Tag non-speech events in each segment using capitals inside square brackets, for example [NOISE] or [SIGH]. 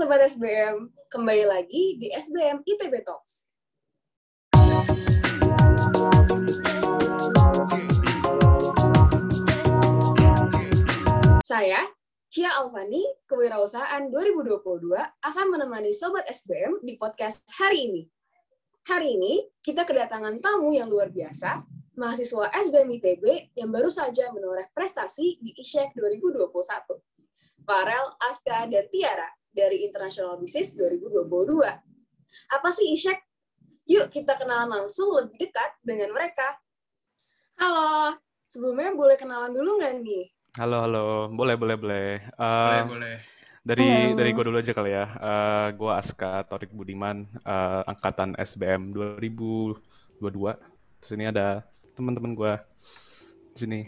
Sobat SBM, kembali lagi di SBM ITB Talks. Saya, Cia Alfani, Kewirausahaan 2022 akan menemani Sobat SBM di podcast hari ini. Hari ini, kita kedatangan tamu yang luar biasa, mahasiswa SBM ITB yang baru saja menoreh prestasi di ISHEK 2021. Farel, Aska, dan Tiara dari International Business 2022. Apa sih ISHEK? Yuk kita kenalan langsung lebih dekat dengan mereka. Halo, sebelumnya boleh kenalan dulu nggak nih? Halo, halo. Boleh, boleh, boleh. Uh, boleh, boleh. Dari Halo. dari gue dulu aja kali ya. Uh, gue Aska Torik Budiman, uh, angkatan SBM 2022. Terus ini ada teman-teman gue di sini.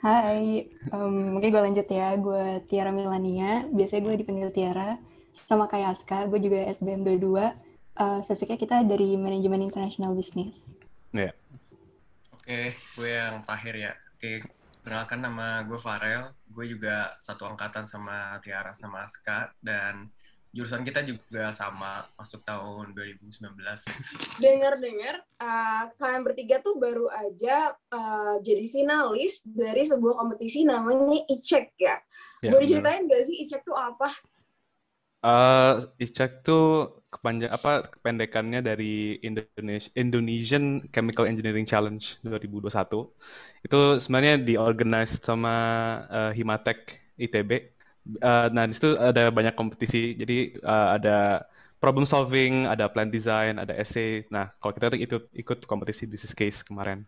Hai, em, mungkin gue lanjut ya. Gue Tiara Milania. Biasanya gue dipanggil Tiara. Sama kayak Aska, gue juga SBM 22. Eh spesifiknya kita dari Manajemen International Business. Ya. Oke, gue yang terakhir ya. Oke, perkenalkan nama gue Farel. Gue juga satu angkatan sama Tiara sama Aska. Dan jurusan kita juga sama, masuk tahun 2019. Dengar-dengar, uh, kalian bertiga tuh baru aja uh, jadi finalis dari sebuah kompetisi namanya ICEK ya. Ya, Boleh benar. diceritain nggak sih ICEK tuh apa? Uh, ICHEK tuh kepanjang apa kependekannya dari Indonesia Indonesian Chemical Engineering Challenge 2021. Itu sebenarnya diorganize sama uh, Himatek ITB. Uh, nah, di situ ada banyak kompetisi. Jadi uh, ada problem solving, ada plan design, ada essay. Nah, kalau kita tuh ikut ikut kompetisi business case kemarin.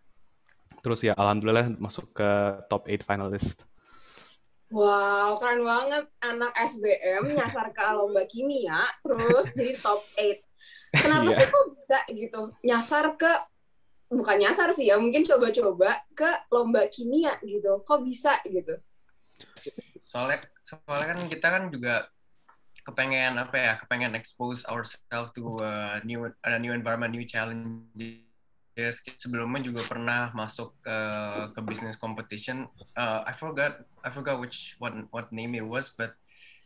Terus ya alhamdulillah masuk ke top 8 finalist. Wow, keren banget. Anak SBM nyasar ke lomba kimia, terus jadi top 8. Kenapa Iya. sih kok bisa gitu? Nyasar ke, bukan nyasar sih ya, mungkin coba-coba ke lomba kimia gitu. Kok bisa gitu? Soalnya, soalnya kan kita kan juga kepengen apa ya, kepengen expose ourselves to a new, a new environment, new challenges. Sebelumnya juga pernah masuk ke ke business competition. Uh, I forgot, I forgot which what what name it was, but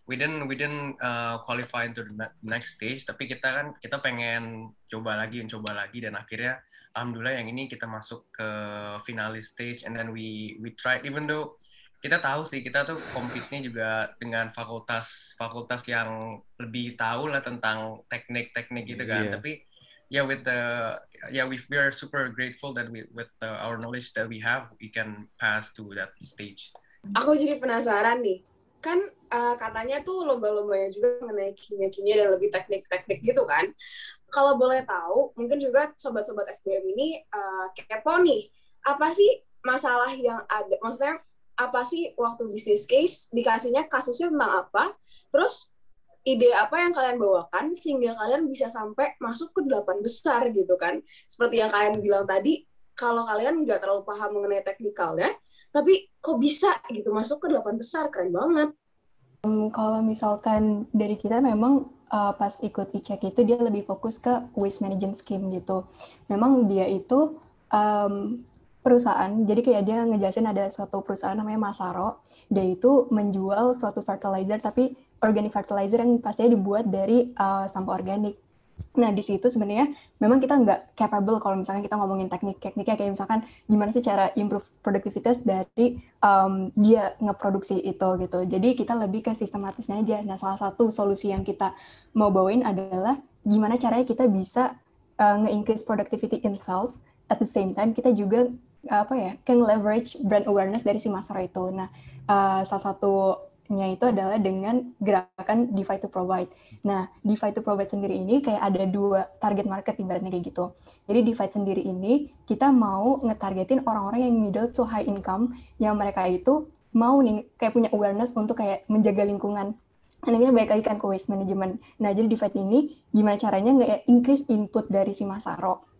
we didn't we didn't uh, qualify into the ne- next stage. Tapi kita kan kita pengen coba lagi, coba lagi, dan akhirnya alhamdulillah yang ini kita masuk ke finalis stage, and then we we tried even though kita tahu sih kita tuh compete-nya juga dengan fakultas fakultas yang lebih tahu lah tentang teknik-teknik gitu kan Iya. tapi ya with the yeah we we are super grateful that we with uh, our knowledge that we have we can pass to that stage Aku jadi penasaran nih, kan uh, katanya tuh lomba-lombanya juga mengenai kimia-kimia dan lebih teknik-teknik gitu kan. Kalau boleh tahu, mungkin juga sobat-sobat SBM ini uh, kepo nih, apa sih masalah yang ada? Maksudnya apa sih waktu business case dikasihnya kasusnya tentang apa? Terus ide apa yang kalian bawakan sehingga kalian bisa sampai masuk ke delapan besar gitu kan? Seperti yang kalian bilang tadi, kalau kalian nggak terlalu paham mengenai teknikalnya, tapi kok bisa gitu masuk ke delapan besar keren banget Em, Kalau misalkan dari kita memang eh, pas ikut ICEK itu dia lebih fokus ke waste management scheme gitu. Memang dia itu em, perusahaan, jadi kayak dia ngejelasin ada suatu perusahaan namanya Masaro, dia itu menjual suatu fertilizer tapi organic fertilizer yang pastinya dibuat dari eh, sampah organik. Nah, di situ sebenarnya memang kita nggak capable kalau misalkan kita ngomongin teknik-tekniknya kayak misalkan gimana sih cara improve produktivitas dari um, dia ngeproduksi itu gitu. Jadi kita lebih ke sistematisnya aja. Nah, salah satu solusi yang kita mau bawain adalah gimana caranya kita bisa uh, nge-increase productivity in sales at the same time kita juga uh, apa ya, kayak leverage brand awareness dari si Masaro itu. Nah, uh, salah satunya itu adalah dengan gerakan DeFi to Provide. Nah, DeFi to Provide sendiri ini kayak ada dua target market ibaratnya kayak gitu. Jadi DeFi sendiri ini kita mau ngetargetin orang-orang yang middle to high income yang mereka itu mau nih kayak punya awareness untuk kayak menjaga lingkungan. Dan ini balik lagi kan ke waste management. Nah, jadi DeFi ini gimana caranya nge increase input dari si Masaro.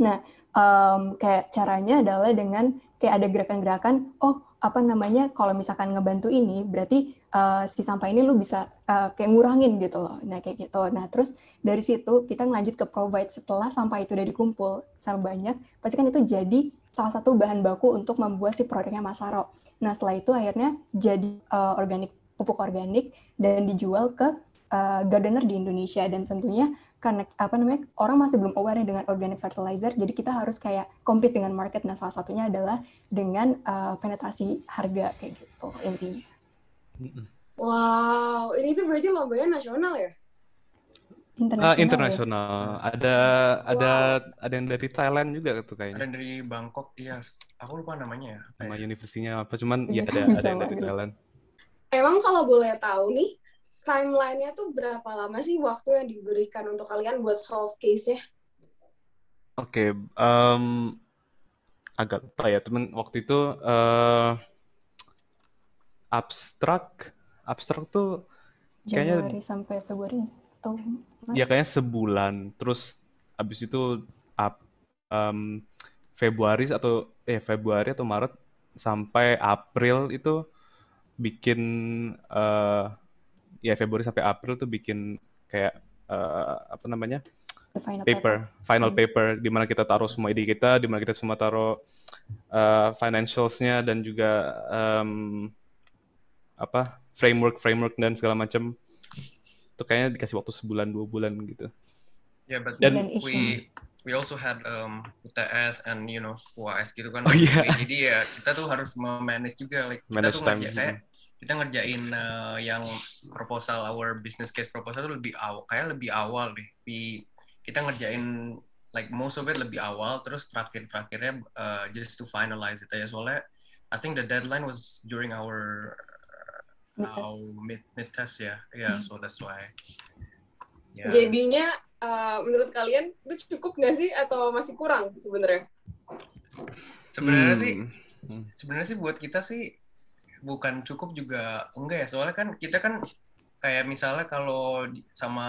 Nah, em, kayak caranya adalah dengan kayak ada gerakan-gerakan, oh apa namanya, kalau misalkan ngebantu ini, berarti eh, si sampah ini lu bisa eh, kayak ngurangin gitu loh. Nah, kayak gitu. Nah, terus dari situ kita ngelanjut ke provide setelah sampah itu udah dikumpul sama banyak, pasti kan itu jadi salah satu bahan baku untuk membuat si produknya Masaro. Nah, setelah itu akhirnya jadi eh, organik, pupuk organik dan dijual ke uh, gardener di Indonesia. Dan tentunya karena apa namanya orang masih belum aware dengan organic fertilizer jadi kita harus kayak compete dengan market. Nah salah satunya adalah dengan uh, penetrasi harga kayak gitu intinya. Wow ini tuh berarti lombanya nasional ya? Internasional uh, internasional. Ya? ada ada wow. ada yang dari Thailand juga tuh kayaknya. Ada dari Bangkok iya. Aku lupa namanya ya. Nama universitinya apa cuman ya [LAUGHS] ada ada yang dari Thailand. Emang kalau boleh tahu nih timeline-nya tuh berapa lama sih waktu yang diberikan untuk kalian buat solve case-nya? Oke, okay, um, agak lupa ya temen waktu itu uh, abstrak, abstrak tuh kayaknya Januari sampai Februari atau ya kayaknya sebulan, terus abis itu up, um, Februari atau eh Februari atau Maret sampai April itu bikin uh, ya Februari sampai April tuh bikin kayak uh, apa namanya final paper, paper, final hmm. paper di mana kita taruh semua ide kita, di mana kita semua taruh uh, financialsnya dan juga um, apa framework framework dan segala macam itu kayaknya dikasih waktu sebulan dua bulan gitu. Ya, yeah, but dan we we also had um, UTS and you know UAS gitu kan. Oh, yeah. Jadi ya kita tuh harus manage juga like kita manage tuh time. kayak kita ngerjain uh, yang proposal our business case proposal itu lebih awal kayak lebih awal deh. Di kita ngerjain like most of it lebih awal terus terakhir terakhirnya uh, just to finalize itu ya soalnya I think the deadline was during our mid test, mid, mid test ya. Yeah hmm. so that's why. Yeah. jadinya uh, menurut kalian itu cukup nggak sih? Atau masih kurang sebenarnya? Sebenarnya hmm. sih sebenarnya sih buat kita sih bukan cukup juga enggak ya. Soalnya kan kita kan kayak misalnya kalau sama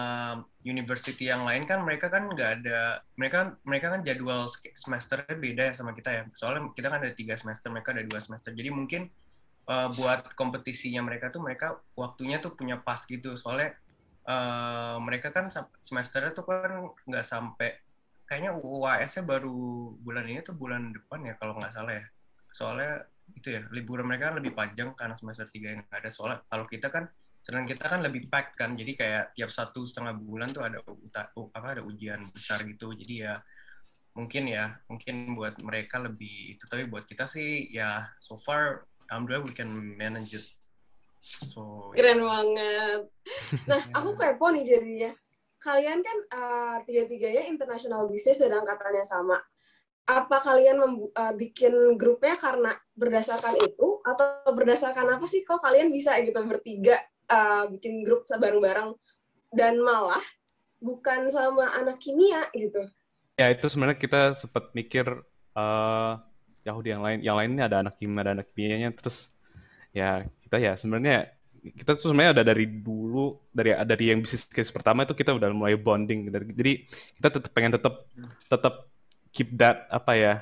university yang lain kan mereka kan nggak ada mereka mereka kan jadwal semesternya beda ya sama kita ya. Soalnya kita kan ada tiga semester mereka ada dua semester. Jadi mungkin uh, buat kompetisinya mereka tuh mereka waktunya tuh punya pas gitu. Soalnya uh, mereka kan semesternya tuh kan nggak sampai kayaknya UAS-nya baru bulan ini tuh bulan depan ya kalau nggak salah ya. Soalnya itu ya liburan mereka kan lebih panjang karena semester tiga yang ada soalnya kalau kita kan sedang kita kan lebih pack kan. Jadi kayak tiap satu setengah bulan tuh ada apa ada ujian besar gitu. Jadi ya mungkin ya mungkin buat mereka lebih itu. Tapi buat kita sih ya so far alhamdulillah we can manage it. So keren ya. banget. Nah [LAUGHS] aku kepo nih jadinya. Kalian kan uh, tiga-tiganya international business dan angkatannya sama apa kalian uh, bikin grupnya karena berdasarkan itu? Atau berdasarkan apa sih? Kok kalian bisa gitu bertiga uh, bikin grup bareng-bareng? Dan malah bukan sama anak kimia gitu. Ya itu sebenarnya kita sempat mikir uh, Yahudi yang lain yang lainnya ada anak kimia ada anak kimianya. Terus ya kita ya sebenarnya kita tuh sebenarnya ada dari dulu dari dari yang bisnis case pertama itu kita udah mulai bonding. Jadi kita tetap pengen tetap tetap keep that apa ya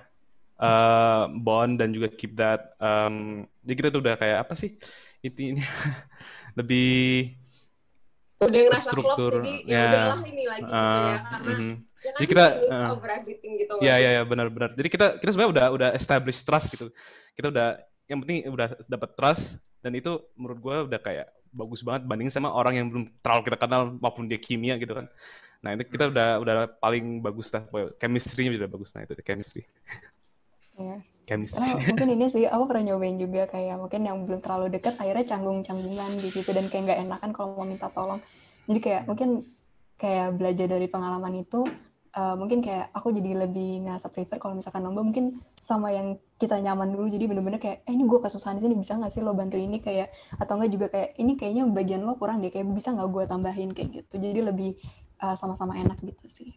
uh, bond dan juga keep that um, jadi kita tuh udah kayak apa sih intinya [LAUGHS] lebih udah ngerasa struktur. klop, jadi ya, ya. udahlah ini lagi uh, gitu ya uh, karena mm -hmm. ya kan jadi kita uh, over everything gitu ya ya ya benar-benar jadi kita kita sebenarnya udah udah establish trust gitu. Kita udah yang penting udah dapat trust dan itu menurut gue udah kayak bagus banget banding sama orang yang belum terlalu kita kenal maupun dia kimia gitu kan Nah itu kita udah udah paling bagus lah, chemistry-nya udah bagus. Nah itu chemistry. Yeah. chemistry. Nah, mungkin ini sih, aku pernah nyobain juga kayak mungkin yang belum terlalu dekat, akhirnya canggung-canggungan gitu dan kayak nggak enakan kalau mau minta tolong. Jadi kayak hmm. mungkin kayak belajar dari pengalaman itu, uh, mungkin kayak aku jadi lebih ngerasa prefer kalau misalkan lomba mungkin sama yang kita nyaman dulu jadi bener-bener kayak eh ini gue kesusahan di sini bisa nggak sih lo bantu ini kayak atau enggak juga kayak ini kayaknya bagian lo kurang deh kayak bisa nggak gue tambahin kayak gitu jadi lebih uh, sama-sama enak gitu sih.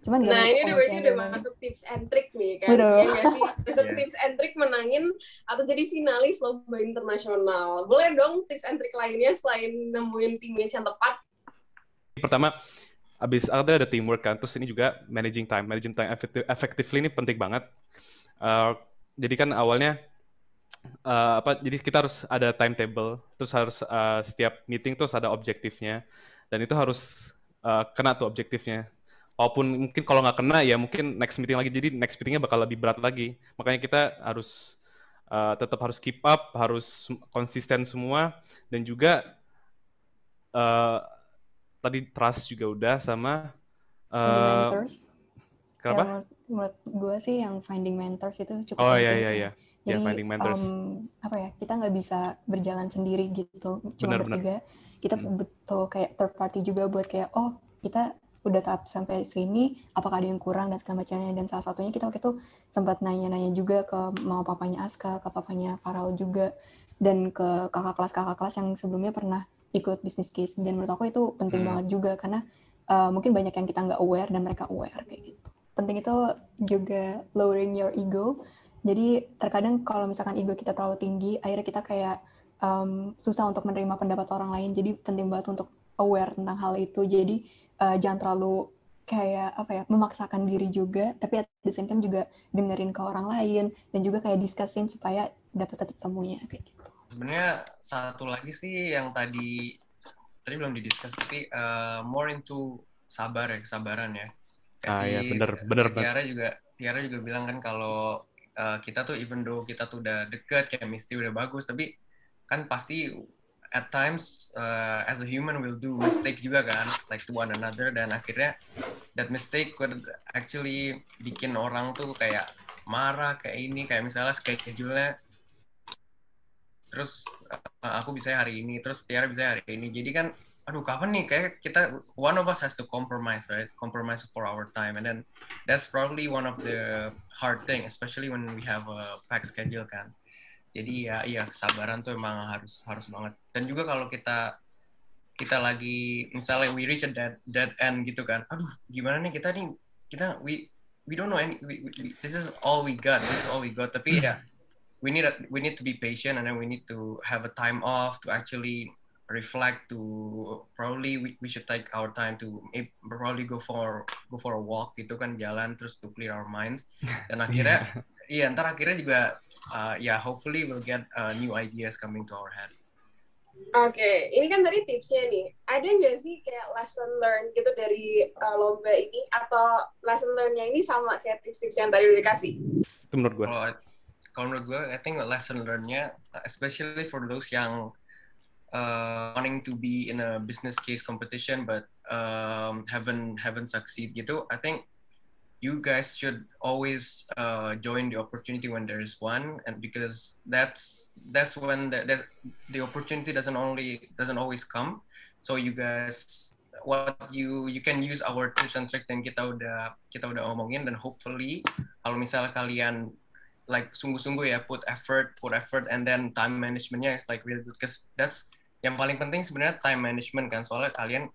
Cuman nah ini udah berarti udah masuk tips and trick nih kan. Udah. Ya, [LAUGHS] masuk yeah. tips and trick menangin atau jadi finalis lomba internasional. Boleh dong tips and trick lainnya selain nemuin teammates yang tepat? Pertama, abis ada ada teamwork kan, terus ini juga managing time, managing time effectively ini penting banget. Uh, jadi kan awalnya uh, apa? Jadi kita harus ada timetable, terus harus uh, setiap meeting terus ada objektifnya, dan itu harus uh, kena tuh objektifnya. Walaupun mungkin kalau nggak kena ya mungkin next meeting lagi. Jadi next meetingnya bakal lebih berat lagi. Makanya kita harus uh, tetap harus keep up, harus konsisten semua dan juga uh, tadi trust juga udah sama uh, mentors. Kenapa? Menurut gue sih yang finding mentors itu cukup Oh iya penting iya ya. iya. Ya Jadi finding mentors. em, apa ya kita nggak bisa berjalan sendiri gitu cuma bertiga kita Hmm. butuh kayak third party juga buat kayak oh kita udah tahap sampai sini apakah ada yang kurang dan segala macamnya dan salah satunya kita waktu itu sempat nanya-nanya juga ke mau papanya Aska ke papanya Farel juga dan ke kakak kelas kakak kelas yang sebelumnya pernah ikut bisnis case dan menurut aku itu penting Hmm. banget juga karena uh, mungkin banyak yang kita nggak aware dan mereka aware kayak gitu penting itu juga lowering your ego jadi terkadang kalau misalkan ego kita terlalu tinggi, akhirnya kita kayak um, susah untuk menerima pendapat orang lain. Jadi penting banget untuk aware tentang hal itu. Jadi uh, jangan terlalu kayak apa ya memaksakan diri juga, tapi at the same time juga dengerin ke orang lain dan juga kayak discussin supaya dapat titik temunya gitu. Sebenarnya satu lagi sih yang tadi tadi belum didiskus tapi uh, more into sabar ya kesabaran ya. Ah, si, iya, bener, bener si Tiara juga Tiara juga bilang kan kalau uh, kita tuh even though kita tuh udah deket chemistry udah bagus tapi kan pasti at times uh, as a human will do mistake juga kan like to one another dan akhirnya that mistake could actually bikin orang tuh kayak marah kayak ini kayak misalnya schedule-nya. Terus uh, aku bisa hari ini terus Tiara bisa hari ini. Jadi kan aduh kapan nih? Kayak kita one of us has to compromise right? Compromise for our time. And then that's probably one of the hard thing especially when we have a packed schedule kan. Jadi ya iya kesabaran tuh emang harus harus banget. Dan juga kalau kita kita lagi misalnya we reach a dead dead end gitu kan aduh gimana nih kita nih? Kita we we don't know any we, we, this is all we got this is all we got. Tapi ya we need a, we need to be patient and then we need to have a time off to actually reflect to probably we, we should take our time to probably go for go for a walk gitu kan jalan terus to clear our minds [LAUGHS] dan akhirnya iya ntar akhirnya juga uh, ya hopefully we'll get uh, new ideas coming to our head Oke, ini kan tadi tipsnya nih. Ada nggak sih kayak lesson learned gitu dari uh, lomba ini? Atau lesson learn-nya ini sama kayak tips-tips yang tadi udah dikasih? Itu menurut gue. kalau kalau menurut gue I think lesson learn-nya especially for those yang uh, wanting to be in a business case competition but um, haven't haven't succeed gitu I think you guys should always uh, join the opportunity when there is one and because that's that's when the, the opportunity doesn't only doesn't always come. So you guys what you you can use our tips and tricks yang kita udah kita udah omongin dan hopefully kalau misalnya kalian like sungguh-sungguh ya put effort put effort and then time managementnya is like really good because that's yang paling penting sebenarnya time management kan soalnya kalian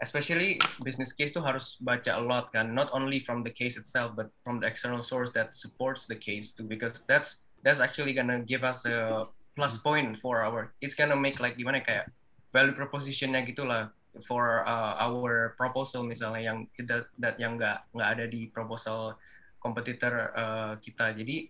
especially business case tuh harus baca a lot kan. Not only from the case itself but from the external source that supports the case too because that's that's actually gonna give us a plus point for our it's gonna make like gimana ya, kayak value propositionnya gitulah for uh, our proposal misalnya yang tidak that yang nggak nggak ada di proposal kompetitor uh, kita. Jadi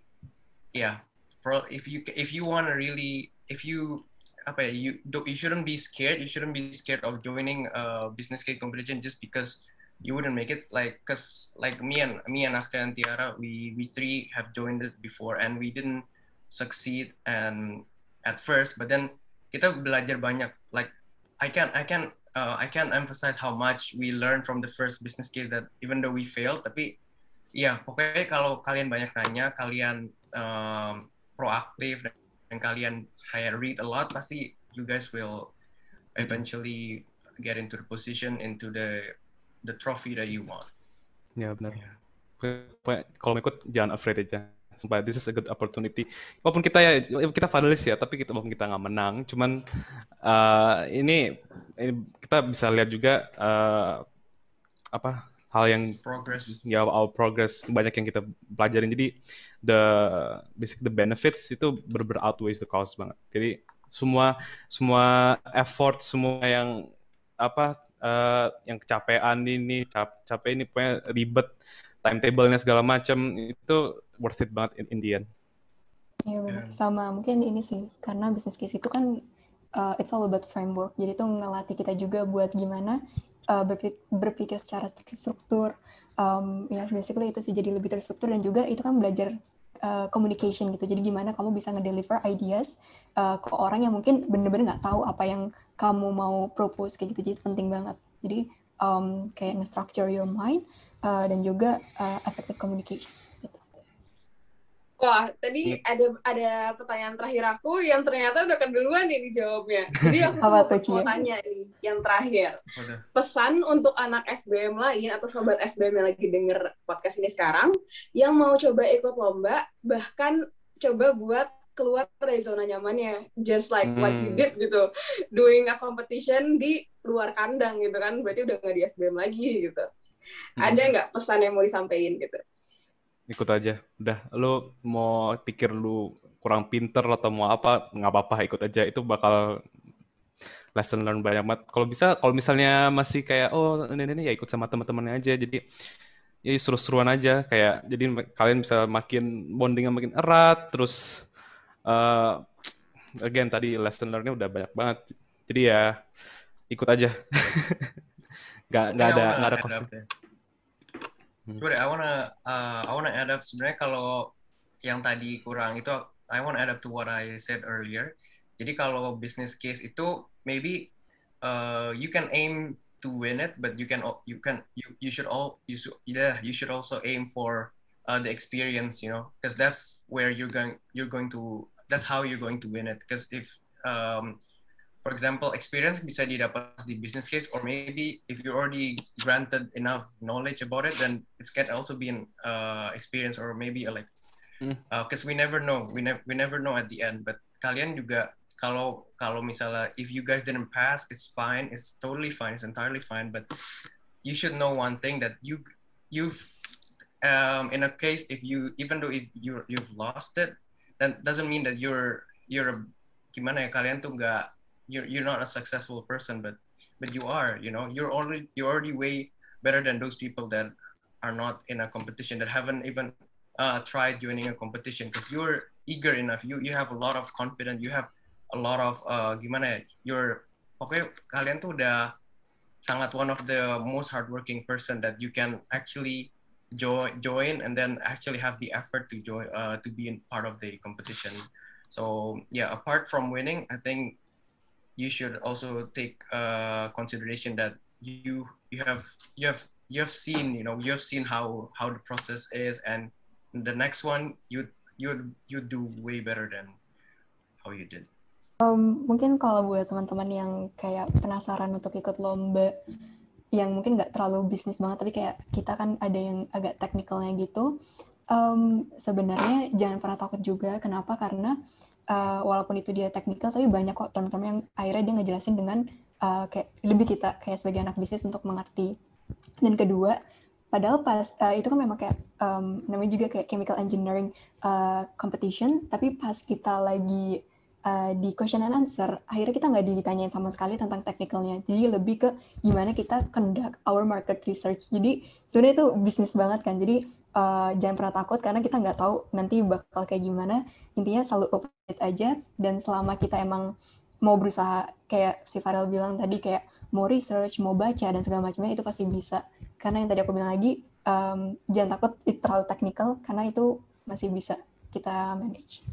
ya pro if you if you want to really if you apa ya you do, you shouldn't be scared. You shouldn't be scared of joining a business case competition just because you wouldn't make it. Like cause like me and me and Aska and Tiara we we three have joined it before and we didn't succeed and at first but then kita belajar banyak. Like I can I can uh, I can't emphasize how much we learned from the first business case that even though we failed tapi ya pokoknya kalau kalian banyak nanya kalian um, proaktif dan, dan kalian kayak read a lot pasti you guys will eventually get into the position into the the trophy that you want Ya benar. Pokoknya Kalau ikut jangan afraid aja. Sumpah, this is a good opportunity. Walaupun kita ya kita finalis ya, tapi kita walaupun kita nggak menang, cuman eh, ini, ini kita bisa lihat juga eh, apa hal yang progress ya our progress banyak yang kita pelajarin. Jadi the basic the benefits itu bener outweighs the cost banget. Jadi semua semua effort semua yang apa eh, yang kecapean ini cap, capek ini pokoknya ribet timetable-nya segala macam itu worth it banget in, in the end. Iya benar. Ya. Sama mungkin ini sih karena business case itu kan uh, it's all about framework. Jadi itu ngelatih kita juga buat gimana berpik- berpikir secara terstruktur. Um, ya basically itu sih jadi lebih terstruktur dan juga itu kan belajar uh, communication gitu. Jadi gimana kamu bisa ngedeliver ideas uh, ke orang yang mungkin bener-bener nggak tahu apa yang kamu mau propose kayak gitu. Jadi itu penting banget. Jadi um, kayak nge-structure your mind uh, dan juga uh, effective communication. Wah, tadi ada ada pertanyaan terakhir aku yang ternyata udah keduluan nih dijawabnya. Jadi aku Apa mau, tanya nih, yang terakhir. Udah. Pesan untuk anak SBM lain atau sobat SBM yang lagi denger podcast ini sekarang, yang mau coba ikut lomba, bahkan coba buat keluar dari zona nyamannya, just like what you Hmm. did gitu, doing a competition di luar kandang gitu kan, berarti udah nggak di SBM lagi gitu. Hmm. Ada nggak pesan yang mau disampaikan gitu? Ikut aja. Udah lu mau pikir lu kurang pinter atau mau apa nggak apa-apa ikut aja. Itu bakal lesson learn banyak banget. Kalau bisa kalau misalnya masih kayak oh ini ini ya ikut sama teman-temannya aja. Jadi ya seru-seruan aja. Kayak jadi kalian bisa makin bondingnya makin erat. Terus eh again tadi lesson learn-nya udah banyak banget. Jadi ya ikut aja. [LAUGHS] Nggak nggak ada I wanna nggak ada add Hmm. Deh, I wanna uh, I wanna add up sebenarnya kalau yang tadi kurang itu I wanna add up to what I said earlier. Jadi kalau business case itu maybe uh, you can aim to win it, but you can you can you you should all you should yeah you should also aim for uh, the experience, you know, because that's where you're going you're going to that's how you're going to win it. Because if um, for example, experience bisa didapat di business case, or maybe if you're already granted enough knowledge about it, then it can also be an uh, experience, or maybe a, like, because we never know, we never we never know at the end. But kalian juga kalau kalau misalnya if you guys didn't pass, it's fine, it's totally fine, it's entirely fine. But you should know one thing that you you've um, in a case if you even though if you you've lost it, that doesn't mean that you're you're a, gimana ya kalian tuh nggak you're you're not a successful person, but but you are. You know, you're already you're already way better than those people that are not in a competition that haven't even uh, tried joining a competition because you're eager enough. You you have a lot of confidence. You have a lot of uh, gimana? You're pokoknya kalian tuh udah sangat one of the most hardworking person that you can actually join join and then actually have the effort to join uh, to be in part of the competition. So yeah, apart from winning, I think you should also take uh, consideration that you you have you have you have seen you know you have seen how how the process is and the next one you you you do way better than how you did. Um, mungkin kalau buat teman-teman yang kayak penasaran untuk ikut lomba yang mungkin nggak terlalu bisnis banget, tapi kayak kita kan ada yang agak teknikalnya gitu. Um, sebenarnya jangan pernah takut juga. Kenapa? Karena uh, walaupun itu dia teknikal, tapi banyak kok teman-teman yang akhirnya dia ngejelasin dengan uh, kayak lebih kita kayak sebagai anak bisnis untuk mengerti. Dan kedua, padahal pas uh, itu kan memang kayak um, namanya juga kayak chemical engineering uh, competition, tapi pas kita lagi uh, di question and answer, akhirnya kita nggak ditanyain sama sekali tentang teknikalnya. Jadi lebih ke gimana kita conduct our market research. Jadi sebenarnya itu bisnis banget kan. Jadi uh, jangan pernah takut karena kita nggak tahu nanti bakal kayak gimana. Intinya selalu minded aja dan selama kita emang mau berusaha kayak si Farel bilang tadi kayak mau research, mau baca dan segala macamnya itu pasti bisa. Karena yang tadi aku bilang lagi um, jangan takut itu terlalu teknikal karena itu masih bisa kita manage.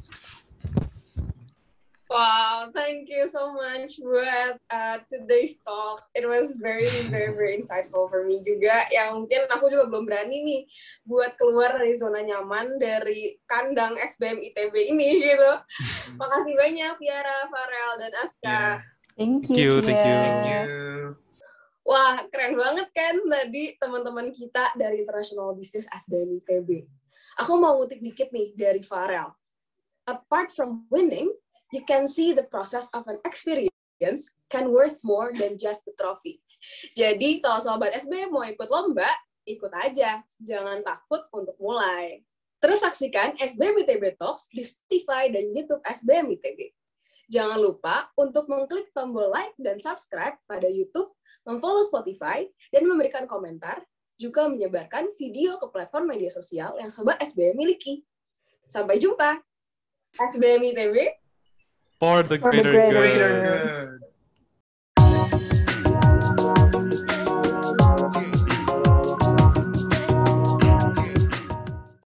Wow, thank you so much buat uh, today's talk. It was very, very, very insightful for me juga. Yang mungkin aku juga belum berani nih buat keluar dari zona nyaman dari kandang SBM ITB ini gitu. [LAUGHS] Makasih banyak Tiara, Farel, dan Aska. Yeah. Thank Thank you, thank you. Thank you. Wah, keren banget kan tadi teman-teman kita dari International Business SBM ITB. Aku mau ngutip dikit nih dari Farel. Apart from winning, you can see the process of an experience can worth more than just the trophy. Jadi kalau sobat SBM mau ikut lomba, ikut aja. Jangan takut untuk mulai. Terus saksikan SBM ITB Talks di Spotify dan YouTube SBM ITB. Jangan lupa untuk mengklik tombol like dan subscribe pada YouTube, memfollow Spotify, dan memberikan komentar, juga menyebarkan video ke platform media sosial yang Sobat SBM miliki. Sampai jumpa! SBM ITB, For the For the greater greater good. Good.